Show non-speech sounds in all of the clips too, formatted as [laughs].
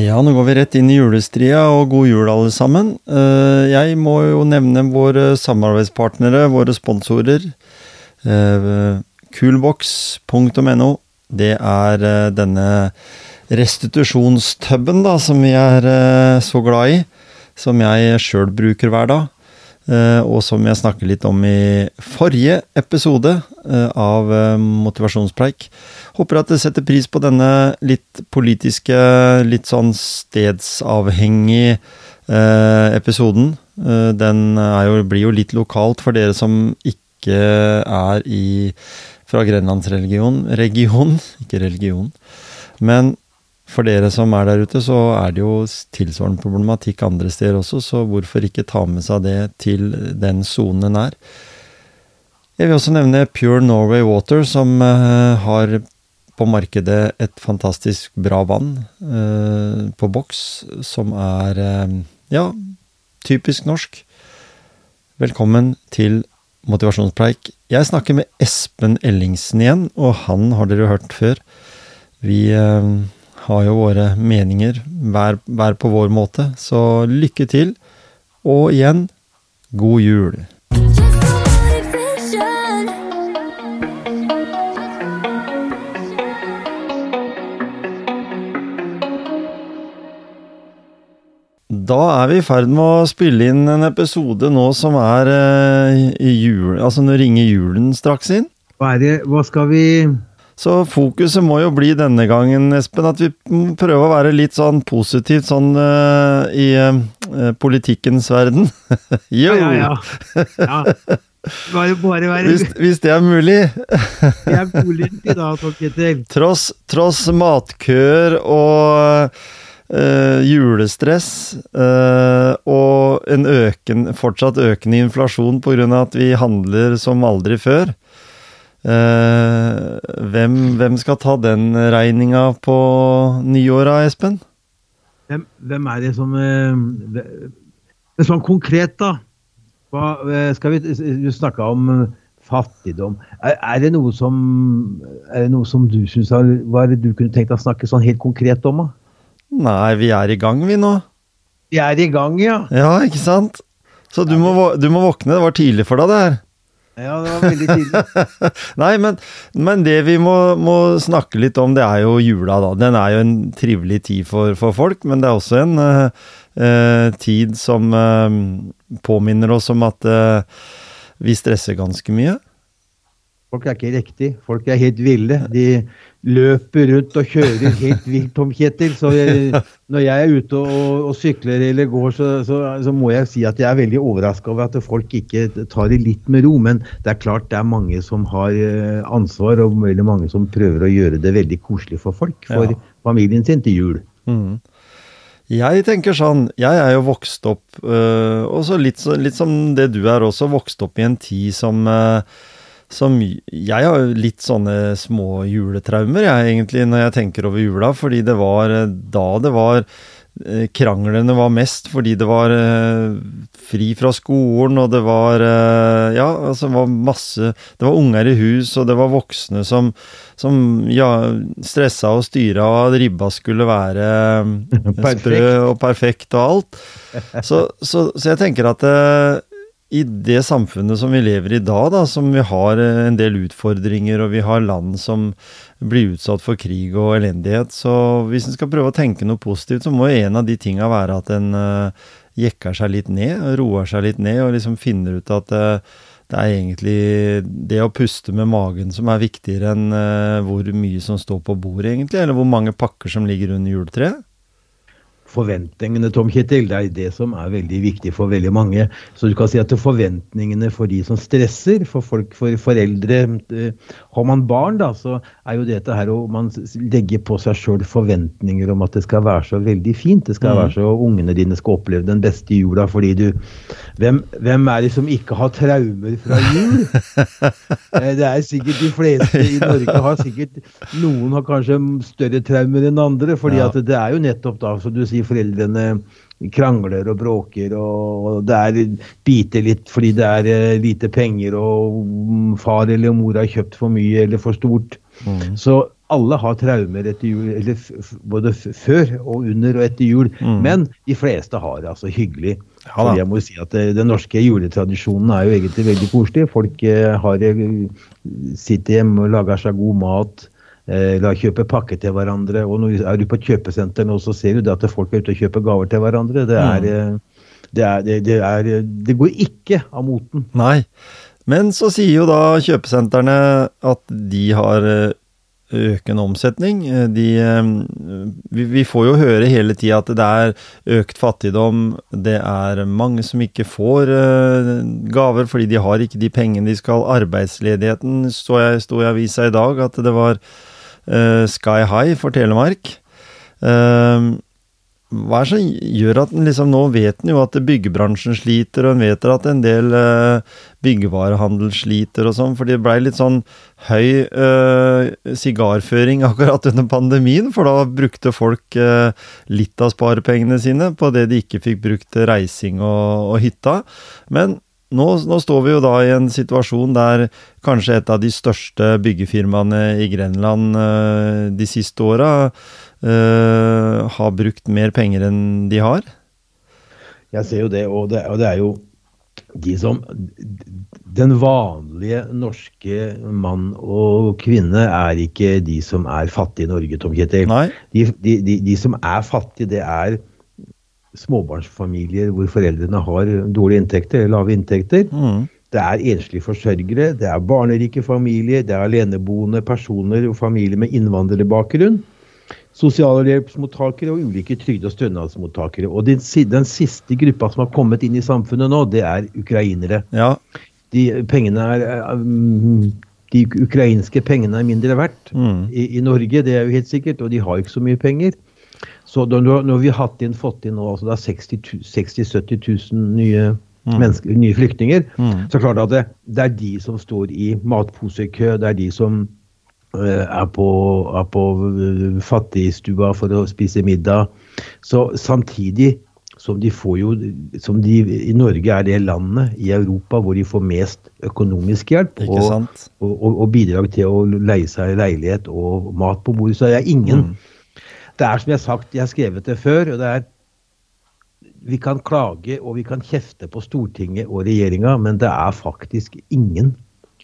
Ja, nå går vi rett inn i julestria, og god jul, alle sammen. Eh, jeg må jo nevne våre samarbeidspartnere, våre sponsorer. Coolbox.no. Det er eh, denne restitusjonstuben da, som vi er eh, så glad i. Som jeg sjøl bruker hver dag. Og som jeg snakket litt om i forrige episode av Motivasjonspreik. Håper at dere setter pris på denne litt politiske, litt sånn stedsavhengig eh, episoden. Eh, den jo, blir jo litt lokalt for dere som ikke er i, fra grenlandsregion, region, [laughs] ikke religion. Men for dere som er der ute, så er det jo tilsvarende problematikk andre steder også, så hvorfor ikke ta med seg det til den sonen er. Jeg vil også nevne Pure Norway Water, som uh, har på markedet et fantastisk bra vann eh, på boks, som er eh, ja, typisk norsk. Velkommen til motivasjonspreik. Jeg snakker med Espen Ellingsen igjen, og han har dere hørt før. Vi har jo våre meninger, hver, hver på vår måte. Så lykke til, og igjen, god jul. Da er vi i ferd med å spille inn en episode nå som er eh, i jul... Altså nå ringer julen straks inn. Hva, det, hva skal vi så fokuset må jo bli denne gangen, Espen, at vi prøver å være litt sånn positivt sånn uh, i uh, politikkens verden. [laughs] jo! Ja, ja, ja. ja. Bare, bare være hvis, hvis, det er mulig. [laughs] det er mulig i dag, Torketil. Tross, tross matkøer og uh, julestress og en øken, fortsatt økende inflasjon pga. at vi handler som aldri før, hvem, hvem, skal ta den regninga på nyåra, Espen? Hvem, hvem, er det som eh, Sånn konkret, da. Hva, eh, skal vi, du snakka om fattigdom. Er, er, det noe som, er det noe som du syns Hva er det du kunne tenkt deg å snakke sånn helt konkret om? da? Nei, vi er i gang, vi nå. Vi er i gang, ja. Ja, ikke sant? Så du må, du må våkne. Det var tidlig for deg, det her. Ja, det var veldig tidlig. [laughs] Nei, men, men, det vi må, må, snakke litt om, det er jo jula, da. Den er jo en trivelig tid for, for folk, men det er også en uh, tid som uh, påminner oss om at uh, vi stresser ganske mye. Folk er ikke riktig. Folk er helt ville. De løper rundt og kjører helt vilt, Tom Kjetil. Så jeg, når jeg er ute og, og sykler eller går, så, så, så, må jeg si at jeg er veldig overraska over at folk ikke tar det litt med ro. Men det er klart det er mange som har eh, ansvar, og veldig mange som prøver å gjøre det veldig koselig for folk. For ja. familien sin til jul. Mm. Jeg tenker sånn, jeg er jo vokst opp, øh, også litt, litt, som det du er også, vokst opp i en tid som øh, som Jeg har jo litt sånne små juletraumer, jeg, egentlig, når jeg tenker over jula. Fordi det var eh, da det var eh, Kranglene var mest fordi det var eh, fri fra skolen, og det var Ja, altså det var masse Det var unger i hus, og det var voksne som, som ja, stressa og styra, og ribba skulle være [laughs] sprø og perfekt og alt. Så, så, så jeg tenker at i det samfunnet som vi lever i da, da, som vi har eh, en del utfordringer, og vi har land som blir utsatt for krig og elendighet, så hvis en skal prøve å tenke noe positivt, så må en av de tinga være at en uh, jekker seg litt ned, roer seg litt ned, og liksom finner ut at uh, det er egentlig det å puste med magen som er viktigere enn uh, hvor mye som står på bordet, egentlig, eller hvor mange pakker som ligger under juletreet forventningene, Tom Kjetil. Det er det som er veldig viktig for veldig mange. Så du kan si at forventningene for de som stresser, for folk, for foreldre eh, Har man barn, da, så er jo dette her å man legger på seg sjøl forventninger om at det skal være så veldig fint. Det skal mm. være så Ungene dine skal oppleve den beste jula fordi du hvem, hvem er det som ikke har traumer fra jul? [laughs] Eh, det er sikkert de fleste i Norge har sikkert Noen har kanskje større traumer enn andre, fordi ja. at det er jo nettopp da, som du sier, foreldrene krangler og bråker, og det er biter litt fordi det er eh, lite penger, og far eller mor har kjøpt for mye eller for stort. Mm. Så alle har traumer etter jul, eller både før og under og etter jul. Mm. Men de fleste har det altså hyggelig. Ja, jeg må si at det, Den norske juletradisjonen er jo egentlig veldig koselig. Folk eh, har, sitter hjemme og lager seg god mat. Eh, la kjøpe pakke til hverandre. og når Er du på et kjøpesenter nå, så ser du at folk er ute og kjøper gaver til hverandre. Det, er, mm. Eh, det, er, det, det, er, det går ikke av moten. Nei. Men så sier jo da kjøpesentrene at de har eh, økende omsetning. De, vi, får jo høre hele tida at det er økt fattigdom. Det er mange som ikke får gaver fordi de har ikke de pengene de skal. Arbeidsledigheten sto i avisa i dag at det var Sky High for Telemark. Uh, hva er det som gjør at en liksom Nå vet en jo at byggebransjen sliter, og en vet at en del uh, byggevarehandel sliter og sånn, for det blei litt sånn høy sigarføring [laughs] akkurat under pandemien, for da brukte folk uh, litt av sparepengene sine på det de ikke fikk brukt til reising og, og hytta. Men nå, nå, står vi jo da i en situasjon der kanskje et av de største byggefirmaene i Grenland uh, de siste åra uh, har brukt mer penger enn de har? Jeg ser jo det, og det, og det er jo de som Den vanlige norske mann og kvinne er ikke de som er fattige i Norge, Tom Kjetil. De, de, de, de som er fattige, det er småbarnsfamilier hvor foreldrene har dårlige inntekter, lave inntekter. Mm. Det er enslige forsørgere, det er barnerike familier, det er aleneboende personer og familier med innvandrerbakgrunn. Sosialhjelpsmottakere og ulike trygde- og stønadsmottakere. Og den, den, siste gruppa som har kommet inn i samfunnet nå, det er ukrainere. Ja. De, pengene er, mm, de ukrainske pengene er mindre verdt mm. I, i, Norge, det er jo helt sikkert, og de har ikke så mye penger. Så når, vi har inn, fått inn nå, altså det er 60 000-70 000 nye, mm. nye flyktninger, mm. så klart at det, det, er de som står i matposekø, det er de som uh, er på, er på uh, fattigstua for å spise middag. Så samtidig som de får jo som de, I Norge er det landet i Europa hvor de får mest økonomisk hjelp. Og, og, og, bidrag til å leie seg leilighet og mat på bordet. Så det er ingen mm det er som jeg har sagt, jeg har skrevet det før. og det er Vi kan klage og vi kan kjefte på Stortinget og regjeringa, men det er faktisk ingen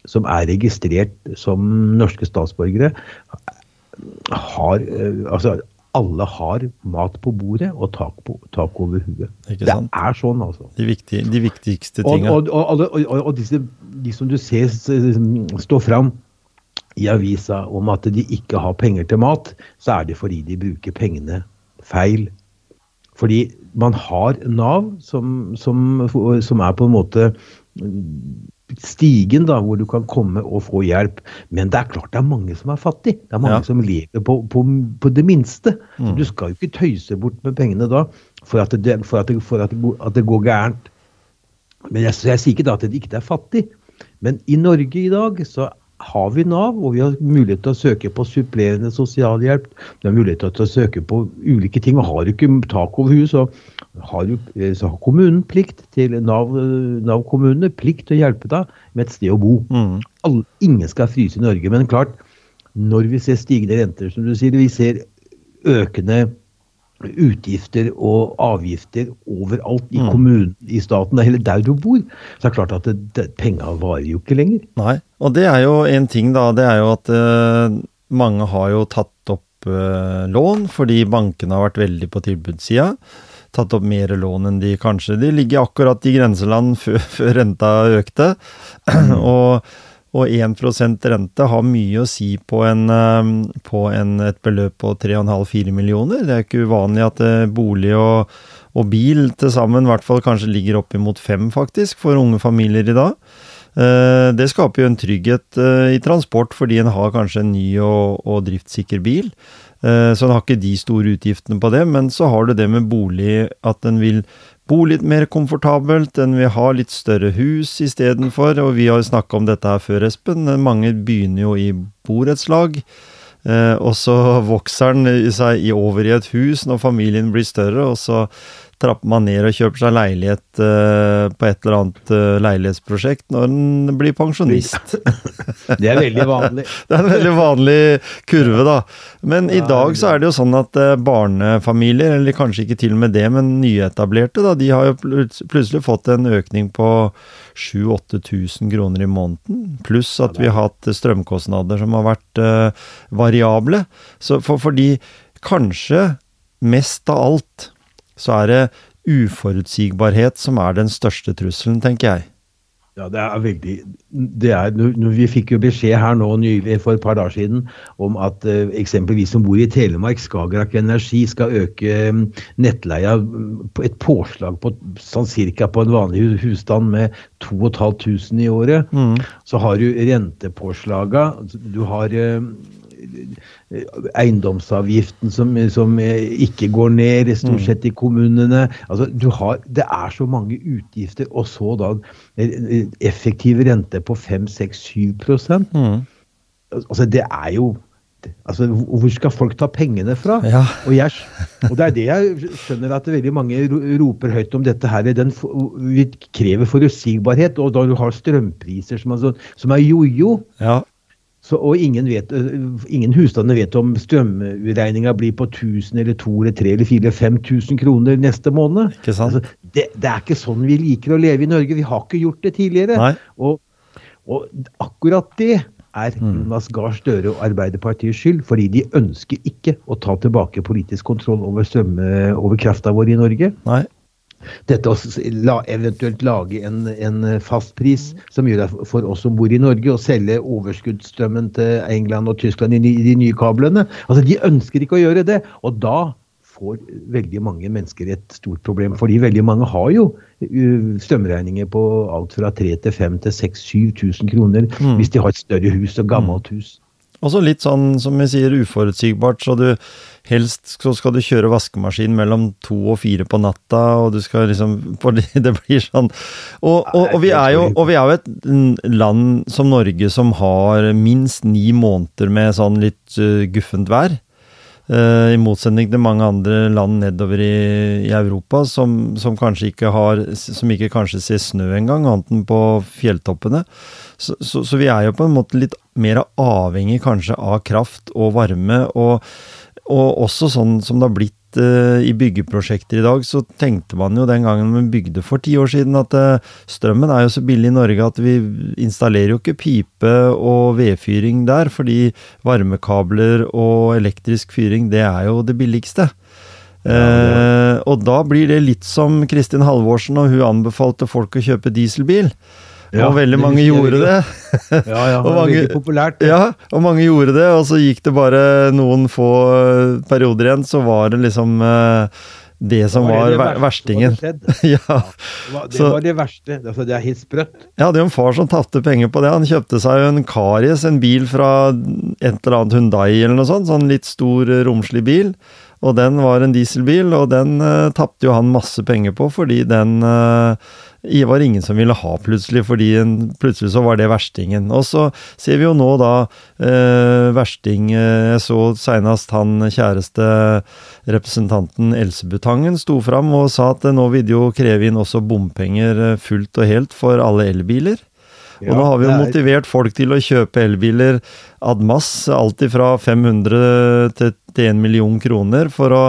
som er registrert som norske statsborgere. Har, eh, altså, alle har mat på bordet og tak, på, tak over huet. Det er sånn, altså. De, viktige, de viktigste tinga. Og, og, og, og, disse, de som du ser stå fram i avisa om at de ikke har penger til mat, så er det fordi de bruker pengene feil. Fordi man har Nav, som, som, som er på en måte stigen da, hvor du kan komme og få hjelp. Men det er klart det er mange som er fattige. Det er mange ja. som lever på, på, på, det minste. Mm. Så du skal jo ikke tøyse bort med pengene da for at det, for at det, for at det, at det går gærent. Men jeg, jeg sier ikke da at det ikke er fattig. Men i Norge i dag så har vi Nav, og vi har mulighet til å søke på supplerende sosialhjelp. Vi har mulighet til å søke på ulike ting. og Har du ikke tak over huet, så eh, så har kommunen plikt til Nav, Nav kommunene plikt til å hjelpe deg med et sted å bo. Mm. All, ingen skal fryse i Norge. Men klart, når vi ser stigende renter, som du sier, vi ser økende utgifter og avgifter overalt i mm. kommunen, i staten, eller der du bor, så er det klart at det, det, penga varer jo ikke lenger. Nei, og det er jo en ting, da. Det er jo at uh, mange har jo tatt opp uh, lån fordi bankene har vært veldig på tilbudssida. Tatt opp mer lån enn de kanskje De ligger akkurat i grenseland før, [laughs] før renta økte. Mm. og og 1% rente har mye å si på, en, ehm, på en, et beløp på 3,5-4 millioner. Det er ikke uvanlig at eh, bolig og, og bil til sammen i hvert fall kanskje ligger oppimot fem, faktisk, for unge familier i dag. Eh, det skaper jo en trygghet eh, i transport, fordi en har kanskje en ny og, og driftssikker bil. Så en har ikke de store utgiftene på det, men så har du det med bolig, at en vil bo litt mer komfortabelt, en vil ha litt større hus istedenfor. Og vi har jo snakka om dette her før, Espen. Mange begynner jo i borettslag. Eh, og så vokser den seg over i et hus når familien blir større, og så trapper man ned og kjøper seg leilighet uh, på et eller annet uh, leilighetsprosjekt når en blir pensjonist. [laughs] det er veldig vanlig. [laughs] det er en veldig vanlig kurve, da. Men i dag så er det jo sånn at uh, barnefamilier, eller kanskje ikke til og med det, men nyetablerte, da, de har jo plutselig fått en økning på 7000-8000 kroner i måneden. Pluss at vi har hatt strømkostnader som har vært variable. Så for, fordi kanskje mest av alt så er det uforutsigbarhet som er den største trusselen, tenker jeg. Ja, det er veldig det er, Vi fikk jo beskjed her nå nylig for et par dager siden om at uh, eksempelvis som bor i Telemark, Skagerrak Energi skal øke um, nettleia på et påslag på sånn cirka på en vanlig husstand med 2500 i året. Mm. Så har du rentepåslaga, du har uh, eiendomsavgiften som, som, ikke går ned, stort mm. sett i kommunene. Altså, har, det er så mange utgifter, og så da effektiv rente på 5-6-7 mm. Altså, det er jo Altså, Hvor skal folk ta pengene fra? Ja. Og, jeg, og, det er det jeg skjønner at veldig mange roper høyt om dette her. Den, vi krever forutsigbarhet. Og da du har strømpriser som, altså, som er jojo, ja. Så, og ingen, vet, ingen husstander vet om strømregninga blir på 1000 eller 2 eller 3 eller 4 eller 5000 kroner neste måned. Altså, det, det, er ikke sånn vi liker å leve i Norge. Vi har ikke gjort det tidligere. Og, og, akkurat det er mm. Jonas Gahr Støre og Arbeiderpartiets skyld, fordi de ønsker ikke å ta tilbake politisk kontroll over, strømme, over krafta vår i Norge. Nei dette å eventuelt lage en, en fastpris som gjør det for oss som bor i Norge, å selge overskuddsstrømmen til England og Tyskland i, i de nye kablene. Altså, De ønsker ikke å gjøre det. Og da får veldig mange mennesker et stort problem. Fordi veldig mange har jo strømregninger på alt fra 3 til 5 til 6000-7000 kroner mm. hvis de har et større hus og gammelt hus. Også litt sånn som vi sier uforutsigbart, så du helst så skal du kjøre vaskemaskin mellom to og fire på natta, og du skal liksom [laughs] det blir sånn og, og, og, vi jo, og vi er jo et land som Norge som har minst ni måneder med sånn litt uh, guffent vær. Uh, I motsetning til mange andre land nedover i, i Europa som, som, kanskje ikke har Som ikke kanskje ser snø engang, annet enn på fjelltoppene. Så, så, så, vi er jo på en måte litt mer avhengig kanskje av kraft og varme. og og også sånn som det har blitt uh, i byggeprosjekter i dag, så tenkte man jo den gangen vi bygde for ti år siden at uh, strømmen er jo så billig i Norge at vi installerer jo ikke pipe og vedfyring der, fordi varmekabler og elektrisk fyring, det er jo det billigste. Ja, uh, og da blir det litt som Kristin Halvorsen, og hun anbefalte folk å kjøpe dieselbil. Ja, og veldig mange gjorde det. Ja, ja, [laughs] det var populært. Ja, og mange gjorde det, og så gikk det bare noen få eh, perioder igjen, så var det liksom uh, det som det var, var det verstingen. [laughs] ja. ja. Det var det verste. Altså, det er helt sprøtt. Jeg hadde jo en far som tapte penger på det. Han kjøpte seg jo en Karies, en bil fra et eller annet Hundai eller noe sånt. Sånn litt stor, romslig bil. Og den var en dieselbil, og den uh, tapte jo han masse penger på fordi den uh, var ingen som ville ha plutselig, fordi en, plutselig så var det verstingen. Og så ser vi jo nå da eh, versting eh, Jeg så seinest han kjæreste representanten Elsebutangen sto fram og sa at nå vil de jo kreve inn også bompenger eh, fullt og helt for alle elbiler. Og ja, nå har vi jo motivert folk til å kjøpe elbiler ad mass, alltid fra 500 til, til 1 million kroner, for å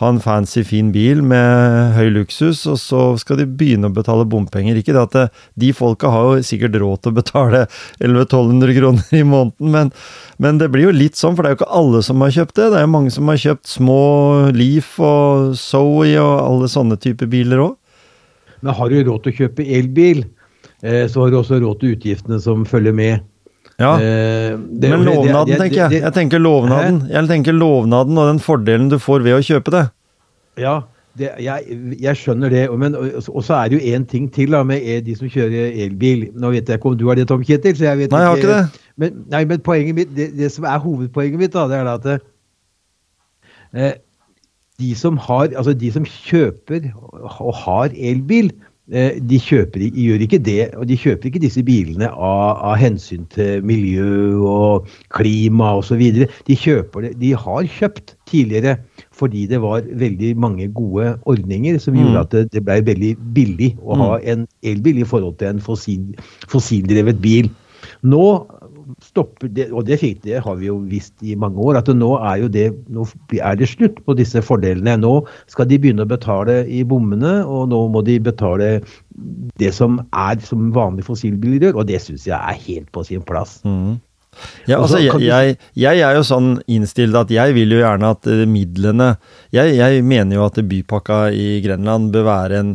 ha en fancy, fin bil med høy luksus, og så skal de begynne å betale bompenger. Ikke det at det, de folka har jo sikkert råd til å betale 1100-1200 kroner i måneden, men, men, det blir jo litt sånn, for det er jo ikke alle som har kjøpt det. Det er jo mange som har kjøpt små Leaf og Zoe og alle sånne typer biler òg. Men har du råd til å kjøpe elbil, så har du også råd til utgiftene som følger med. Ja, eh, det, Men lovnaden, det, det, tenker jeg. Jeg tenker lovnaden. Jeg tenker lovnaden og den fordelen du får ved å kjøpe det. Ja, jeg, jeg, skjønner det. Men, og så er det jo én ting til da, med de som kjører elbil. Nå vet jeg ikke om du har det, Tom Kjetil. så jeg vet Nei, jeg har ikke det. Men, nei, men poenget mitt, det, som er hovedpoenget mitt, da, det er at eh, de, som har, altså de som kjøper og har elbil, Eh, de kjøper, gjør ikke det, og de kjøper ikke disse bilene av, av hensyn til miljø og klima osv. De kjøper det, de har kjøpt tidligere fordi det var veldig mange gode ordninger som gjorde Mm. at det, det ble veldig billig å ha en elbil i forhold til en fossil, fossildrevet bil. Nå stopper det, og det, fikk, det har vi jo visst i mange år, at nå er, jo det, nå er det slutt på disse fordelene. Nå skal de begynne å betale i bommene, og nå må de betale det som er som vanlige fossilbiler gjør, og det syns jeg er helt på sin plass. Mm. Ja, altså, jeg, jeg, jeg er jo sånn innstilt at jeg vil jo gjerne at eh, midlene jeg, jeg mener jo at bypakka i Grenland bør være en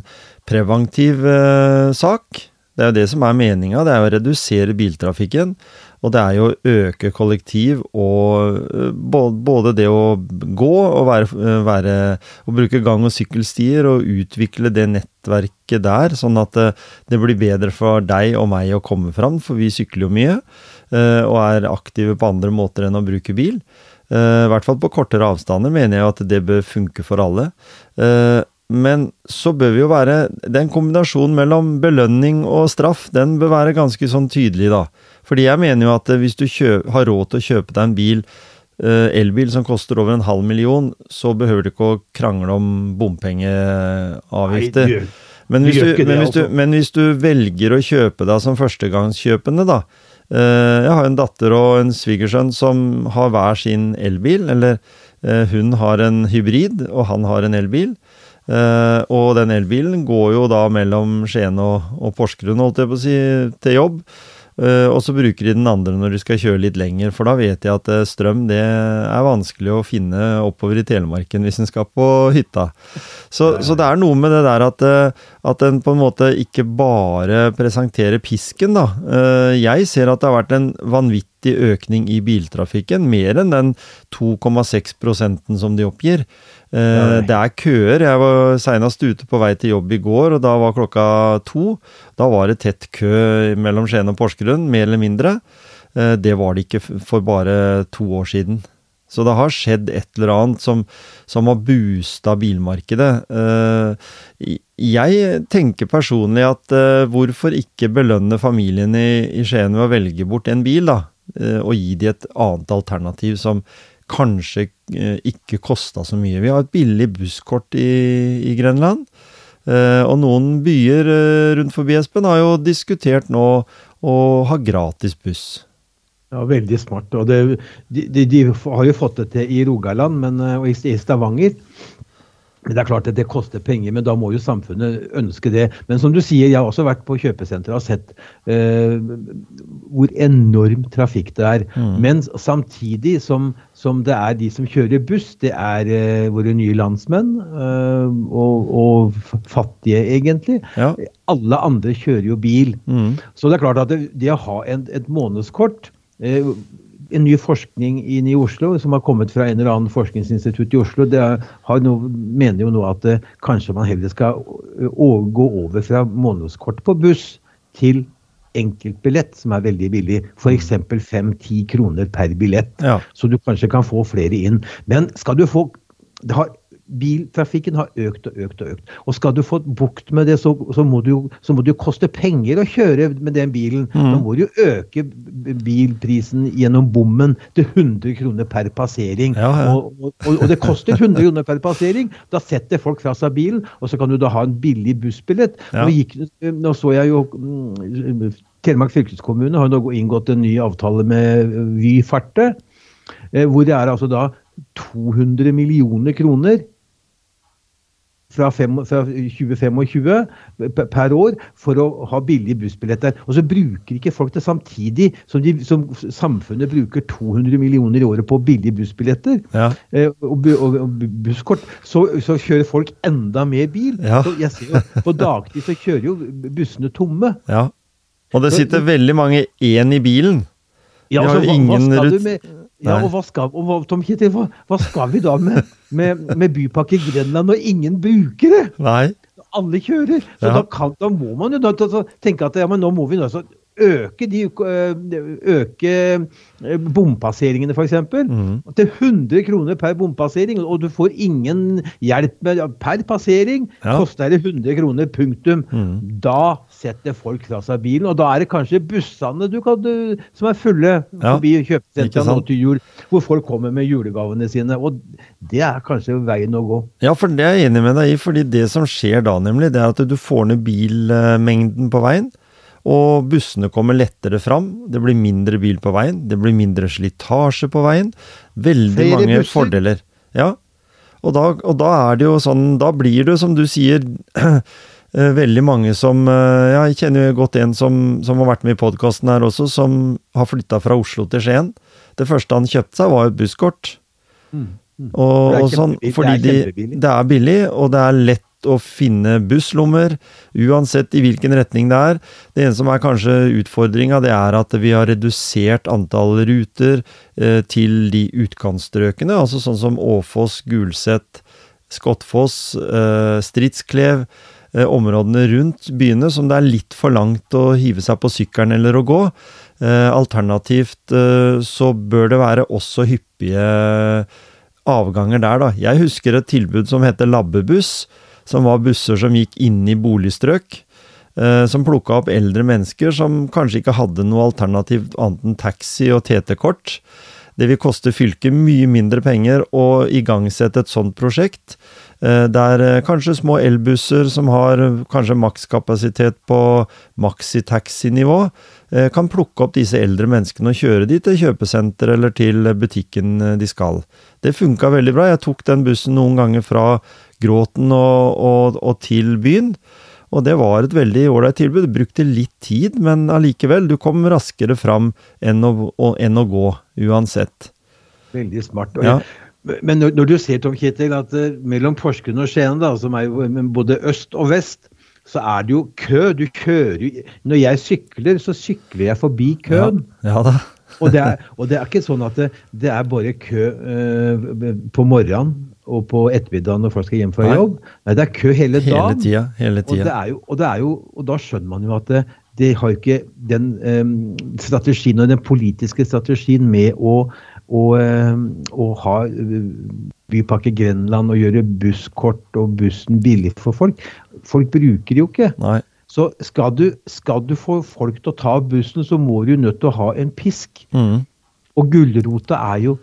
preventiv eh, sak. Det er jo det som er meninga, det er å redusere biltrafikken. Og det er jo å øke kollektiv og eh, både det å gå og være, eh, være Å bruke gang- og sykkelstier og utvikle det nettverket der, sånn at eh, det blir bedre for deg og meg å komme fram, for vi sykler jo mye. Og er aktive på andre måter enn å bruke bil. I hvert fall på kortere avstander mener jeg at det bør funke for alle. Men så bør vi jo være Den kombinasjonen mellom belønning og straff, den bør være ganske sånn tydelig, da. Fordi jeg mener jo at eh, hvis du kjø har råd til å kjøpe deg en bil, eh, elbil som koster over en halv million, så behøver du ikke å krangle om bompengeavgifter. Nei, Men hvis, du, men, hvis du, altså. men hvis du velger å kjøpe deg som førstegangskjøpende, da. eh, jeg har en datter og en svigersønn som har hver sin elbil. Eller hun har en hybrid, og han har en elbil. Og den elbilen går jo da mellom Skien og, og Porsgrunn, holdt jeg på å si, til jobb. Eh, og så bruker de den andre når de skal kjøre litt lenger, for da vet jeg at uh, strøm det er vanskelig å finne oppover i Telemarken hvis en skal på hytta. Så, så det er noe med det der at, uh, at en på en måte ikke bare presenterer pisken, da. Jeg ser at det har vært en vanvittig økning i biltrafikken, mer enn den 2,6 prosenten som de oppgir. Eh, Det er køer. Jeg var seinest ute på vei til jobb i går, og da var klokka to. Da var det tett kø mellom Skien og Porsgrunn, mer eller mindre. Eh, Det var det ikke for bare to år siden. Så det har skjedd et eller annet som, som har boosta bilmarkedet. Eh, Jeg tenker personlig at hvorfor ikke belønne familien i, i Skien ved å velge bort en bil, da? Og gi de et annet alternativ som kanskje eh, ikke kosta så mye. Vi har et billig busskort i, i Grenland. Eh, og noen byer eh, rundt forbi Espen har jo diskutert nå å ha gratis buss. Ja, Veldig smart. og det, de, de, de har jo fått det til i Rogaland men, og i Stavanger. Men Det er klart at det koster penger, men da må jo samfunnet ønske det. Men som du sier, jeg har også vært på kjøpesenteret og sett eh, hvor enorm trafikk det er. Men samtidig som, som det er de som kjører buss, det er uh, våre nye landsmenn uh, og, og fattige, egentlig. Ja. Alle andre kjører jo bil. Mm. Så det er klart at det, det å ha en, et månedskort uh, En ny forskning inn i Oslo som har kommet fra en eller annen forskningsinstitutt i Oslo, det har noe, mener jo nå at kanskje man heller skal gå over fra månedskort på buss til enkeltbillett, som er veldig billig. F.eks. 5-10 kroner per billett. Ja. Så du kanskje kan få flere inn. Men skal du få det har, Biltrafikken har økt og økt og økt. Og skal du få bukt med det, så, så, må det jo, koste penger å kjøre med den bilen. Da må du jo øke bilprisen gjennom bommen til 100 kroner per passering. Ja, ja. Og, og, og, det koster 100 kroner per passering. Da setter folk fra seg bilen, og så kan du da ha en billig bussbillett. Ja. Nå, gikk, nå så jeg jo mm, Telemark fylkeskommune har nå inngått en ny avtale med Vy Farte, eh, hvor det er altså da 200 millioner kroner fra, fem, fra 2025 per- år for å ha billige bussbilletter. Og så bruker ikke folk det samtidig som, de, som samfunnet bruker 200 millioner i året på billige bussbilletter Ja. eh, og, og, og busskort. Så, så kjører folk enda mer bil. Ja. Så jeg ser jo, På dagtid så kjører jo bussene tomme. Ja. Og det sitter veldig mange én i bilen. Ja, så altså, hva, hva skal du med ja, og hva skal, og hva, Tom Kjetil, hva, hva skal vi da med, med, med Bypakke Grenland når ingen bruker det? Nei. Alle kjører. Så Ja. da, kan, da må man jo da tenke at ja, men nå må vi da, så øke, de, øke bompasseringene, f.eks. Mm. Til 100 kroner per bompassering, og du får ingen hjelp med, per passering. Ja. Koster det 100 kroner, punktum. Mm. Da setter folk fra seg bilen, og da er det kanskje bussene du kan, du, som er fulle ja. forbi kjøpesentrene nå til jul, hvor folk kommer med julegavene sine. og Det er kanskje veien å gå. Ja, for det er jeg enig med deg i. fordi det som skjer da, nemlig, det er at du får ned bilmengden på veien. Og bussene kommer lettere fram. Det blir mindre bil på veien. Det blir mindre slitasje på veien. Veldig Flere mange busser. fordeler. Ja. Og da, og da, er det jo sånn Da blir det, som du sier, [clears throat] eh, veldig mange som eh, ja, Jeg kjenner jo godt en som, som har vært med i podkasten her også, som har flytta fra Oslo til Skien. Det første han kjøpte seg, var et busskort. Mm. Mm. Og, og sånn, fordi det er, de, det er billig, og det er lett å finne busslommer, uansett i hvilken retning det er. Det ene som er kanskje utfordringa, det er at vi har redusert antall ruter eh, til de utkantstrøkene, altså sånn som Åfoss, Gulset, Skottfoss, eh, Stridsklev. Eh, områdene rundt byene som det er litt for langt å hive seg på sykkelen eller å gå. Eh, alternativt eh, så bør det være også hyppige avganger der, da. Jeg husker et tilbud som heter Labbebuss, som var busser som gikk inn i boligstrøk. Eh, som plukka opp eldre mennesker som kanskje ikke hadde noe alternativ annet enn taxi og TT-kort. Det vil koste fylket mye mindre penger å igangsette et sånt prosjekt. Eh, der eh, kanskje små elbusser som har kanskje makskapasitet på maxitaxi-nivå, kan plukke opp disse eldre menneskene og kjøre de til kjøpesenter eller til butikken de skal. Det funka veldig bra. Jeg tok den bussen noen ganger fra Gråten og, og, og til byen. Og det var et veldig ålreit tilbud. Det brukte litt tid, men allikevel. Du kom raskere fram enn å, enn å gå, uansett. Veldig smart. Ja. Men når, når, du ser, Tom Kjetil, at uh, mellom Porsgrunn og Skien, da, som er jo både øst og vest, så er det jo kø. Du kjører Når jeg sykler, så sykler jeg forbi køen. Ja, ja da. og, det er, og, det er, ikke sånn at det, det er bare kø uh, på morgenen og på ettermiddagen når folk skal hjem fra jobb. Nei, det er kø hele dagen. Hele tida. Hele tida. Og, det jo, og, det jo, og da skjønner man jo at det, det har ikke den um, strategien og den politiske strategien med å, å, um, å ha uh, Bypakke Grenland og gjøre busskort og bussen billig for folk. Folk bruker det jo ikke. Nei. Så skal du, skal du, få folk til å ta bussen, så må du jo nødt til å ha en pisk. Mm. Og gulrota er jo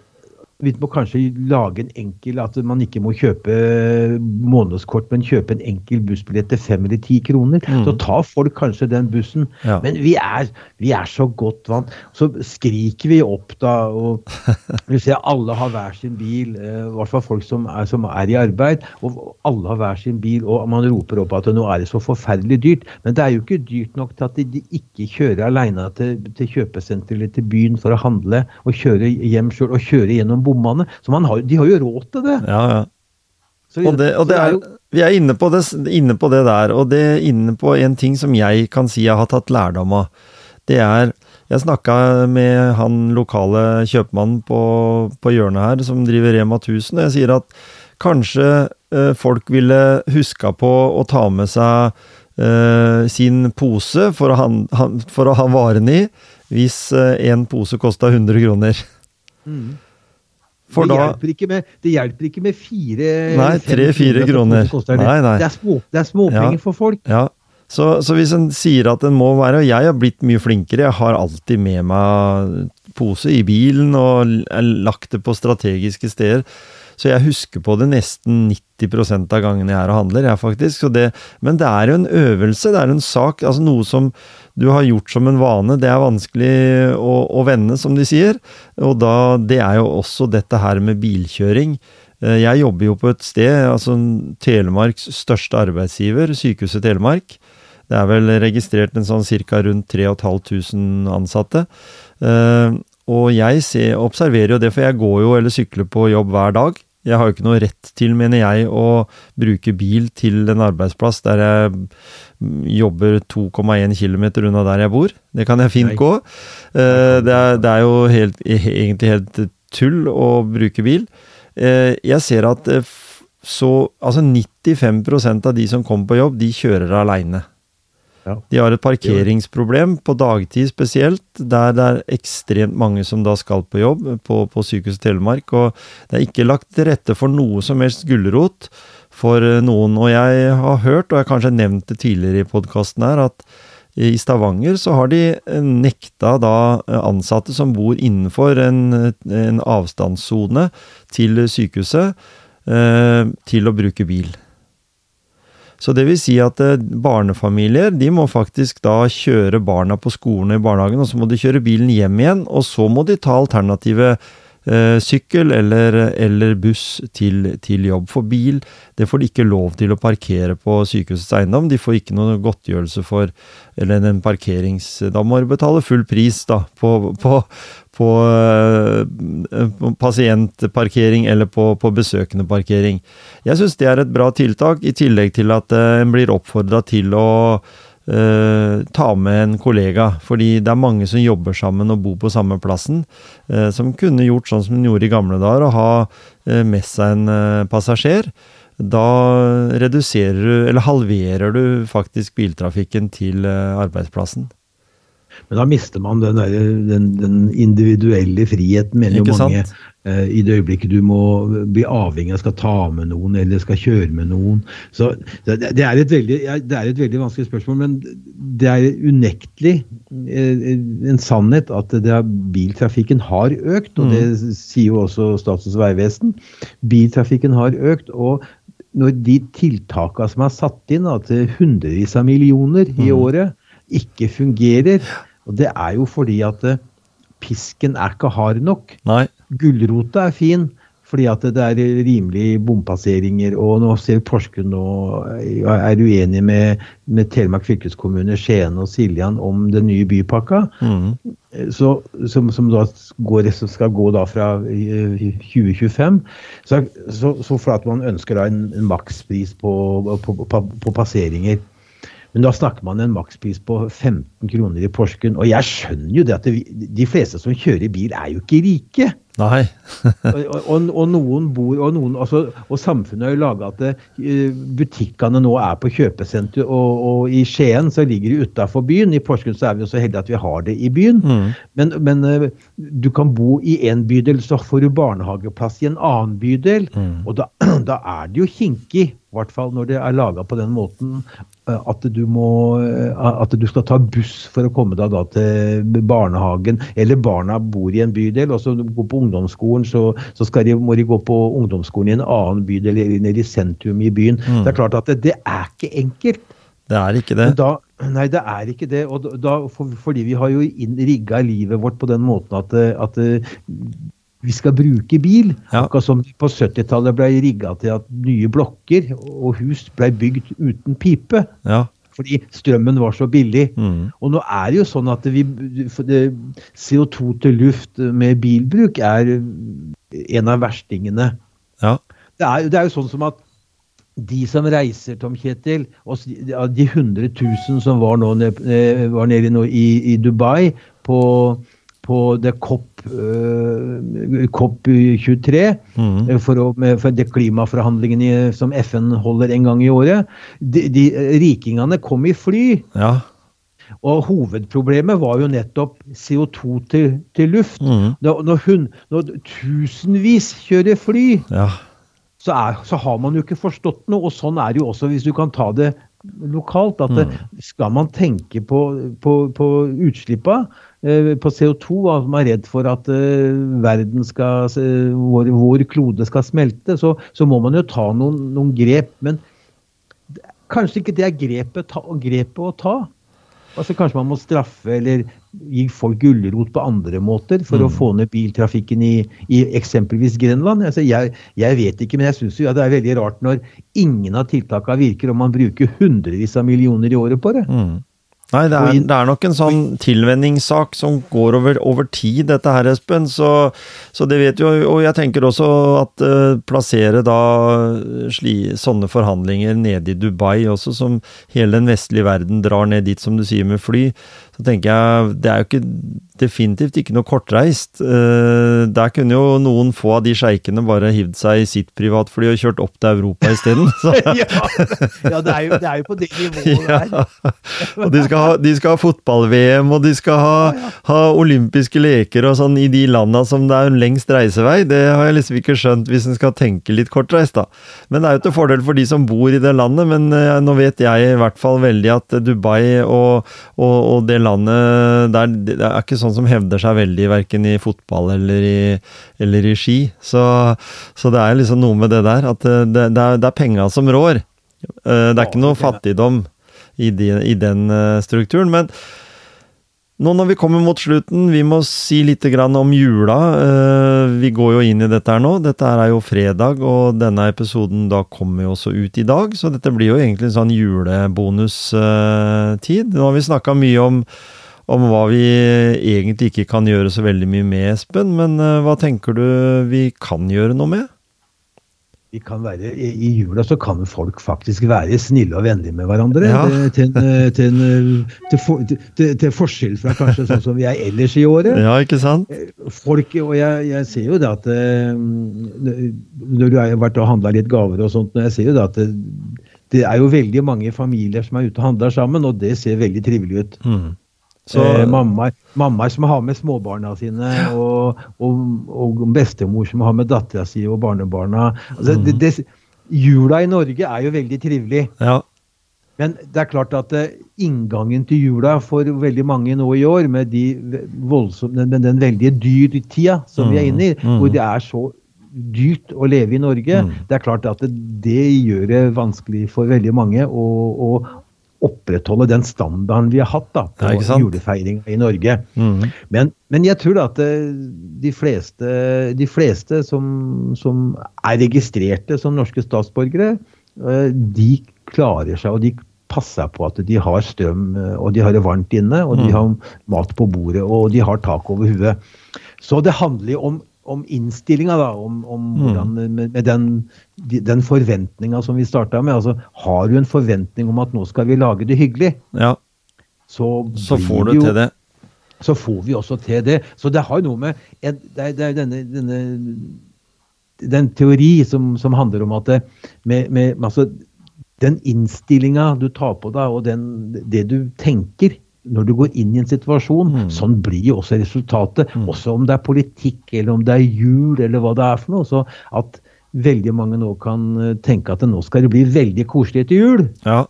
vi må kanskje lage en enkel At man ikke må kjøpe månedskort, men kjøpe en enkel bussbillett til fem eller ti kroner. Mm. Så tar folk kanskje den bussen. Ja. Men vi er, vi er, så godt vant. Så skriker vi opp, da. og [laughs] vi ser Alle har hver sin bil. Eh, I hvert fall folk som er, som er, i arbeid. og Alle har hver sin bil, og man roper opp at nå er det så forferdelig dyrt. Men det er jo ikke dyrt nok til at de, ikke kjører alene til, til kjøpesenteret eller til byen for å handle, og kjøre hjem sjøl, og kjøre gjennom bommene. Så har, de har jo råd til det. Ja, ja. Så, og, det, og det er, vi er inne på det, inne på det der, og det er inne på en ting som jeg kan si jeg har tatt lærdom av. Det er Jeg snakka med han lokale kjøpmannen på, på hjørnet her, som driver Rema 1000, og jeg sier at kanskje eh, folk ville huska på å ta med seg eh, sin pose for å, ha, for å ha varen i, hvis eh, en pose kosta 100 kroner. Mm. For det, da, hjelper ikke med, det hjelper ikke med fire Nei, tre-fire kroner. Det. Nei, nei. det er, små, småpenger ja, for folk. Ja. Så, så, hvis en sier at en må være Og jeg har blitt mye flinkere. Jeg har alltid med meg pose i bilen og lagt det på strategiske steder. Så jeg husker på det nesten 90% av gangene jeg er og handler, jeg faktisk. Det, men det er jo en øvelse, det er en sak. altså Noe som du har gjort som en vane. Det er vanskelig å, å vende, som de sier. Og da, det er jo også dette her med bilkjøring. Eh, jeg jobber jo på et sted, altså Telemarks største arbeidsgiver, Sykehuset Telemark. Det er vel registrert en sånn ca. rundt 3500 ansatte. Eh, og jeg ser, observerer jo det, for jeg går jo eller sykler på jobb hver dag. Jeg har jo ikke noe rett til, mener jeg, å bruke bil til en arbeidsplass der jeg jobber 2,1 km unna der jeg bor. Det kan jeg fint gå. Eh, det er, det er jo helt, egentlig helt tull å bruke bil. Eh, jeg ser at eh, så Altså 95% av de som kommer på jobb, de kjører aleine. Ja. De har et parkeringsproblem på dagtid spesielt, der det er ekstremt mange som da skal på jobb på, på Sykehuset Telemark. Og det er ikke lagt til rette for noe som helst gulrot for eh, noen. Og jeg har hørt, og jeg har kanskje nevnt det tidligere i podkasten her, at i Stavanger så har de eh, nekta da eh, ansatte som bor innenfor en, en avstandssone til sykehuset, eh, til å bruke bil. Så det vil si at eh, barnefamilier de må faktisk da kjøre barna på skolen i barnehagen, og så må de kjøre bilen hjem igjen, og så må de ta alternativet eh, sykkel eller, eller buss til, til, jobb. For bil det får de ikke lov til å parkere på sykehusets eiendom. De får ikke noen godtgjørelse for eller en parkerings... Da må de betale full pris da, på, på, på, eh, pasientparkering eller på, på besøkende parkering. Jeg syns det er et bra tiltak, i tillegg til at eh, en blir oppfordra til å uh, ta med en kollega. Fordi det er mange som jobber sammen og bor på samme plassen, uh, som kunne gjort sånn som de gjorde i gamle dager, å ha uh, med seg en passasjer. Da reduserer du, eller halverer du faktisk biltrafikken til arbeidsplassen. Men da mister man den, der, den, den individuelle friheten, mener jo mange. Eh, I det øyeblikket du må bli avhengig av skal ta med noen eller skal kjøre med noen. Så det, det, er, et veldig, det er et veldig vanskelig spørsmål, men det er unektelig eh, en sannhet at det, biltrafikken har økt, og det mm. sier jo også Statens vegvesen. Biltrafikken har økt. og når de tiltakene som er satt inn til hundrevis av millioner i mm. året, ikke fungerer. Og det er jo fordi at eh, pisken er ikke hard nok. Nei. Gulrota er fin fordi at det er rimelige bompasseringer. Og nå ser Porsgrunn nå eh, er uenig med, med Telemark fylkeskommune, Skien og Siljan om den nye bypakka. Mm. Så, som, som, da går, som skal gå da fra 2025. Så, så, så for at man ønsker da en, en makspris på, på, på, på passeringer. Men da snakker man en makspris på 15 kroner i Porsgrunn. Og jeg skjønner jo det at det, de fleste som kjører bil, er jo ikke rike. Nei. [laughs] og, og, og, noen bor, og, noen, altså, og samfunnet har jo laga at uh, butikkene nå er på kjøpesenter. Og, i Skien så ligger de utafor byen. I Porsgrunn så er vi jo så heldige at vi har det i byen. Mm. Men, men uh, du kan bo i en bydel, så får du barnehageplass i en annen bydel. Mm. Og da, [clears throat] da, er det jo kinkig, i hvert fall når det er laga på den måten, uh, at du må At du skal ta buss for å komme deg da til barnehagen. Eller barna bor i en bydel, og så går på ungdomsskolen, så, så de, må de gå på ungdomsskolen i en annen bydel eller nede i sentrum i byen. Mm. Det er klart at det, det, er ikke enkelt. Det er ikke det. Da, nei, det er ikke det. Og da, for, fordi vi har jo rigga livet vårt på den måten at, at vi skal bruke bil. Ja. Akkurat som på 70-tallet ble rigga til at nye blokker og hus ble bygd uten pipe. Ja. Fordi strømmen var så billig. Mm. Og nå er det jo sånn at vi, CO2 til luft med bilbruk er en av verstingene. Ja. Det, er, det er jo sånn som at de som reiser, Tom Kjetil, og de 100 000 som var, nå, var nede i, i Dubai på på det COP, uh, COP 23 mm. Eh, for, å, for det klimaforhandlingene som FN holder en gang i året. De, de Rikingene kom i fly. Ja. Og hovedproblemet var jo nettopp CO2 til, til luft. Mm. Når, hun, når, tusenvis kjører fly, ja. så, er, så, har man jo ikke forstått noe. Og sånn er det jo også hvis du kan ta det lokalt. at mm. Skal man tenke på, på, på utslippa, på CO2, som er redd for at uh, verden skal, vår, vår, klode skal smelte, så, så, må man jo ta noen, noen grep. Men kanskje ikke det er grepet, ta, grepet å ta. Altså Kanskje man må straffe eller gi folk gulrot på andre måter for mm. å få ned biltrafikken i, i eksempelvis Grenland. Altså jeg, jeg, vet ikke, men jeg syns ja, det er veldig rart når ingen av tiltakene virker, og man bruker hundrevis av millioner i året på det. Mm. Nei, det er, det er, nok en sånn tilvenningssak som går over, over tid, dette her, Espen. Så, så, det vet jo Og jeg tenker også at uh, plassere da sli, sånne forhandlinger nede i Dubai også, som hele den vestlige verden drar ned dit, som du sier, med fly. Så tenker jeg Det er jo ikke definitivt ikke noe kortreist. Uh, der kunne jo noen få av de sjeikene bare hivd seg i sitt privatfly og kjørt opp til Europa isteden. [laughs] ja, ja det, er jo, det er jo på det nivået [laughs] der. Ja. Og de skal ha, de skal ha fotball-VM, og de skal ha, ha, olympiske leker og sånn i de landa som det er lengst reisevei. Det har jeg liksom ikke skjønt, hvis en skal tenke litt kortreist, da. Men det er jo til fordel for de som bor i det landet, men eh, nå vet jeg i hvert fall veldig at Dubai og, og, og det landet der, det er ikke sånn som hevder seg veldig verken i fotball eller i, eller i ski. Så, så, det er liksom noe med det der, at det, det er, det er penga som rår. Eh, det er ikke noe fattigdom i, de, i den eh, strukturen. men nå når vi kommer mot slutten, vi må si litt om jula. Eh, vi går jo inn i dette her nå. Dette er jo fredag, og denne episoden da kommer jo også ut i dag. Så dette blir jo egentlig en sånn julebonustid. Nå har vi snakka mye om, om hva vi egentlig ikke kan gjøre så veldig mye med, Espen. Men eh, hva tenker du vi kan gjøre noe med? Vi kan være, I jula så kan folk faktisk være snille og vennlige med hverandre. Ja. Til, til, til, til, forskjell fra kanskje sånn som vi er ellers i året. Ja, ikke sant? Folk, og jeg, jeg ser jo det at eh, Når du har vært og handla litt gaver og sånt, jeg ser jo det at det, det, er jo veldig mange familier som er ute og handler sammen, og det ser veldig trivelig ut. Mm. Så, eh, mammaer, mammaer som har med småbarna sine, og, og, og bestemor som har med dattera si og barnebarna. Altså, mm. det, det, jula i Norge er jo veldig trivelig. Ja. Men det er klart at uh, inngangen til jula for veldig mange nå i år, med, de voldsomme, med den veldige dyrtida som mm. vi er inne i, mm. hvor det er så dyrt å leve i Norge, mm. det er klart at det, det, gjør det vanskelig for veldig mange å, å, opprettholde den standarden vi har hatt da, på julefeiring i Norge. Mm. Men, men, jeg tror da at eh, de fleste, de fleste som, som, er registrerte som norske statsborgere, eh, de klarer seg, og de passer på at de har strøm, eh, og de har det varmt inne, og de mm. har mat på bordet, og de har tak over huet. Så det handler jo om om innstillinga, da, om, om mm. hvordan, med, med, den, den forventninga som vi starta med. altså Har du en forventning om at nå skal vi lage det hyggelig, ja. så, så får du jo, til det. Så får vi også til det. Så det har noe med en, det, er, det er denne, denne, den teori som, som, handler om at det, med, med, altså, den innstillinga du tar på deg, og den, det du tenker, når du går inn i en situasjon, mm. sånn blir jo også resultatet. Mm. Også om det er politikk, eller om det er jul, eller hva det er for noe. Så at veldig mange nå kan eh, tenke at nå skal det bli veldig koselig til jul. Ja.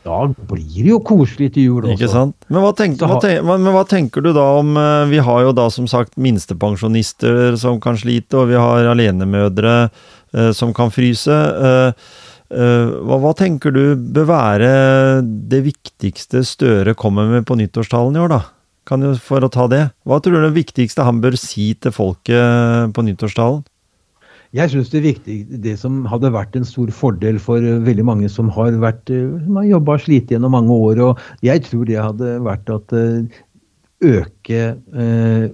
Da blir det jo koselig til jul også. Ikke sant? Men hva, tenker, hva, tenker, men hva, tenker du da om eh, Vi har jo da som sagt minstepensjonister som kan slite, og vi har alenemødre eh, som kan fryse. Eh, Eh, hva, hva, tenker du bør være det viktigste Støre kommer med på nyttårstalen i år, da? Kan du, for å ta det. Hva tror du er det viktigste han bør si til folket på nyttårstalen? Jeg syns det viktige, det som hadde vært en stor fordel for veldig mange som har, vært, som har jobba og slitt gjennom mange år, og jeg tror det hadde vært at eh, øke, eh,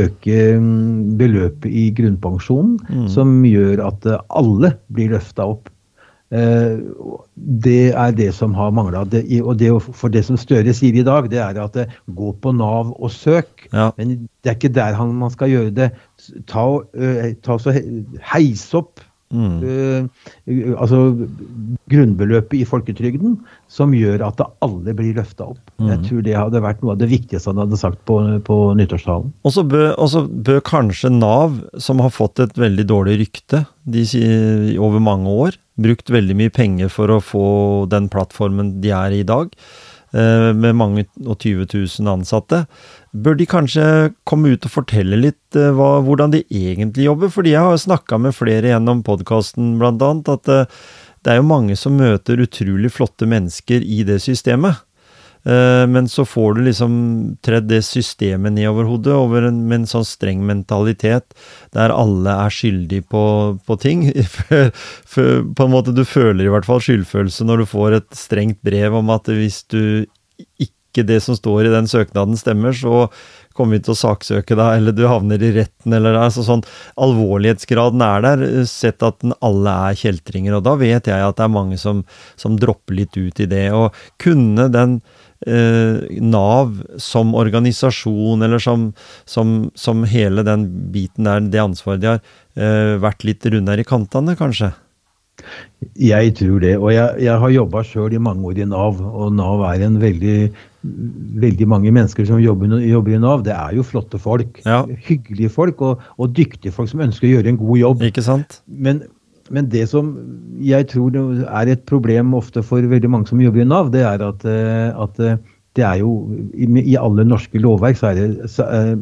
øke mm, beløpet i grunnpensjonen, mm. som gjør at alle blir løfta opp. Eh, det er det som har mangla. Og det, for det som Støre sier i dag, det er at det, eh, gå på Nav og søk. Ja. Men det er ikke der han, man skal gjøre det. Ta, ta så Heis opp Mm. Uh, altså grunnbeløpet i folketrygden, som gjør at alle blir løfta opp. Mm. Jeg tror det hadde vært noe av det viktigste han hadde sagt på, på nyttårstalen. Og så bør, bør, kanskje Nav, som har fått et veldig dårlig rykte de, over mange år, brukt veldig mye penger for å få den plattformen de er i i dag, uh, med mange og 20 000 ansatte bør de kanskje komme ut og fortelle litt uh, hva, hvordan de egentlig jobber? Fordi jeg har snakka med flere gjennom podkasten annet, at uh, det er jo mange som møter utrolig flotte mennesker i det systemet. Uh, men så får du liksom tredd det systemet nedover hodet over en, med en sånn streng mentalitet, der alle er skyldige på, på ting. [laughs] på en måte Du føler i hvert fall skyldfølelse når du får et strengt brev om at hvis du ikke det som står i den søknaden stemmer, så kommer vi til å saksøke deg, eller du havner i retten, eller altså sånn Alvorlighetsgraden er der, sett at alle er kjeltringer. Og da vet jeg at det er mange som, som dropper litt ut i det. Og kunne den eh, Nav som organisasjon, eller som, som, som, hele den biten der, det ansvaret de har, eh, vært litt rundere i kantene, kanskje? Jeg tror det. Og jeg, jeg har jobba sjøl i mange år i Nav, og Nav er en veldig veldig mange mennesker som jobber, jobber, i Nav, det er jo flotte folk. Ja. Hyggelige folk og, og, dyktige folk som ønsker å gjøre en god jobb. Ikke sant? Men, men, det som jeg tror er et problem ofte for veldig mange som jobber i Nav, det er at, eh, at eh, det er jo i, alle norske lovverk så er, det, så, eh,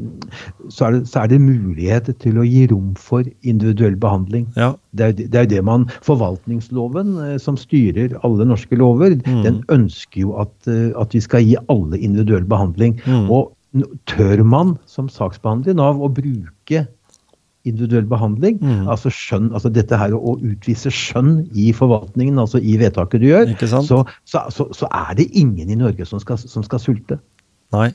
så, er det, så er, det, mulighet til å gi rom for individuell behandling. Ja. Det, er, det er jo det man Forvaltningsloven, som styrer alle norske lover, mm. den ønsker jo at, at, vi skal gi alle individuell behandling. Mm. Og tør man som saksbehandler i Nav å bruke individuell behandling. Mm. Altså skjønn, altså dette her å utvise skjønn i forvaltningen, altså i vedtaket du gjør, så, så, så, så, er det ingen i Norge som skal, som skal sulte. Nei.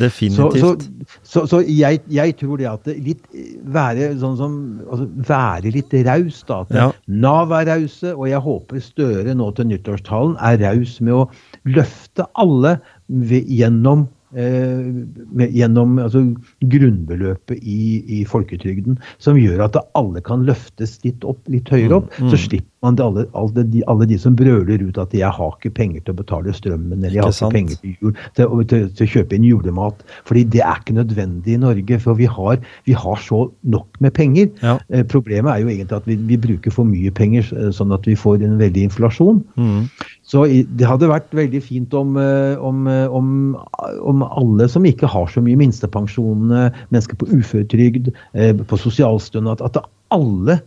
Definitivt. Så, jeg, jeg, tror det at det litt være sånn som altså Være litt raus, da. At ja. Nav er rause, og jeg håper Støre nå til nyttårstalen er raus med å løfte alle ved, gjennom med, gjennom altså, grunnbeløpet i, i, folketrygden, som gjør at alle kan løftes litt opp, litt høyere opp. Mm, mm. Så slipper man det, alle, alle, de, alle, de, som brøler ut at 'jeg har ikke penger til å betale strømmen', eller 'jeg har ikke penger til, jul, til, til, til, å kjøpe inn julemat'. Fordi det er ikke nødvendig i Norge, for vi har, vi har så nok med penger. Ja. Eh, problemet er jo egentlig at vi, vi, bruker for mye penger, eh, sånn at vi får en veldig inflasjon. Mm. Så det hadde vært veldig fint om, eh, om, eh, om, om alle som ikke har så mye minstepensjon, mennesker på uføretrygd, på sosialstønad, at alle,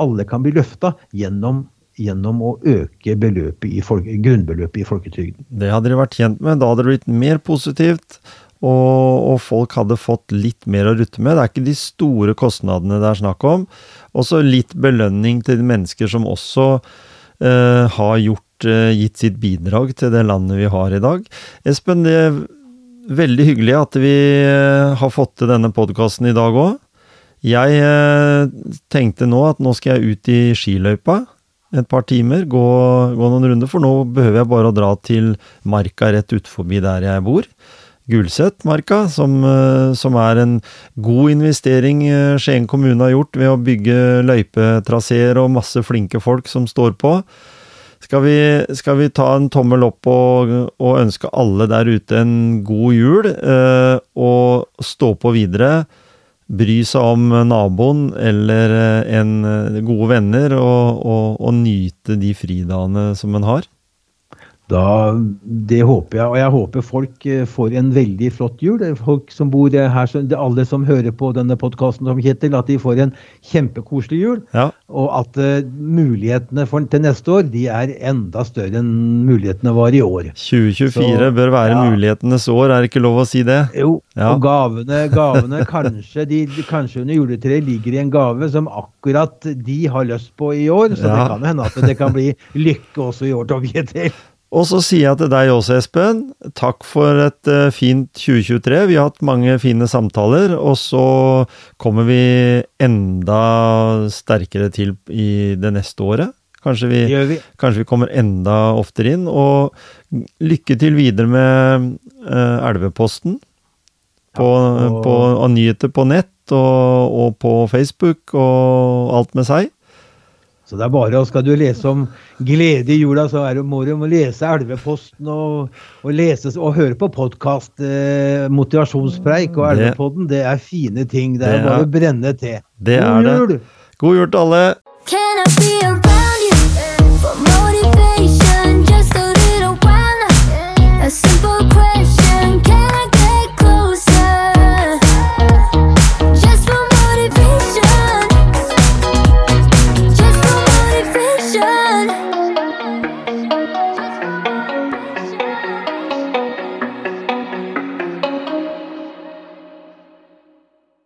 alle kan bli løfta gjennom gjennom å øke i folke, grunnbeløpet i folketrygden. Det hadde de vært tjent med. Da hadde det blitt mer positivt, og, og, folk hadde fått litt mer å rutte med. Det er ikke de store kostnadene det er snakk om. Også litt belønning til de mennesker som også eh, har gjort Eh, gitt sitt bidrag til det landet vi har i dag. Espen, det er veldig hyggelig at vi eh, har fått til denne podkasten i dag òg. Jeg eh, tenkte nå at nå skal jeg ut i skiløypa et par timer, gå, gå noen runder, for nå behøver jeg bare å dra til marka rett utenfor der jeg bor. Gulsetmarka, som, som, er en god investering Skien kommune har gjort ved å bygge løypetraseer og masse flinke folk som står på. Skal vi, skal vi, ta en tommel opp og, og, ønske alle der ute en god jul, eh, og stå på videre? Bry seg om naboen eller eh, en eh, gode venner, og, og, og nyte de fridagene som en har? Da, det håper jeg, og jeg håper folk eh, får en veldig flott jul. Folk som bor her, Alle som hører på denne podkasten, som Kjetil, at de får en kjempekoselig jul. Ja. Og at uh, mulighetene for, til neste år de er enda større enn mulighetene var i år. 2024 Så, bør være ja. mulighetenes år, er det ikke lov å si det? Jo, ja. og gavene, gavene kanskje, de, kanskje under juletreet ligger i en gave som akkurat de har lyst på i år. Så det kan hende at det kan bli lykke også i år, Tom Kjetil. Og så sier jeg til deg også, Espen, takk for et uh, fint 2023. Vi har hatt mange fine samtaler, og så kommer vi enda sterkere til i det neste året. Kanskje vi, vi. Kanskje vi kommer enda oftere inn. Og lykke til videre med uh, Elveposten. På, ja, og... på, og nyheter på nett og, og på Facebook og alt med seg. Så det er bare, og Skal du lese om glede i jula, så er det, må du lese Elveposten og, og, lese, og høre på podkast. Eh, motivasjonspreik og Elvepodden, det er fine ting. Det er, det er bare å brenne til. God jul! God jul til alle!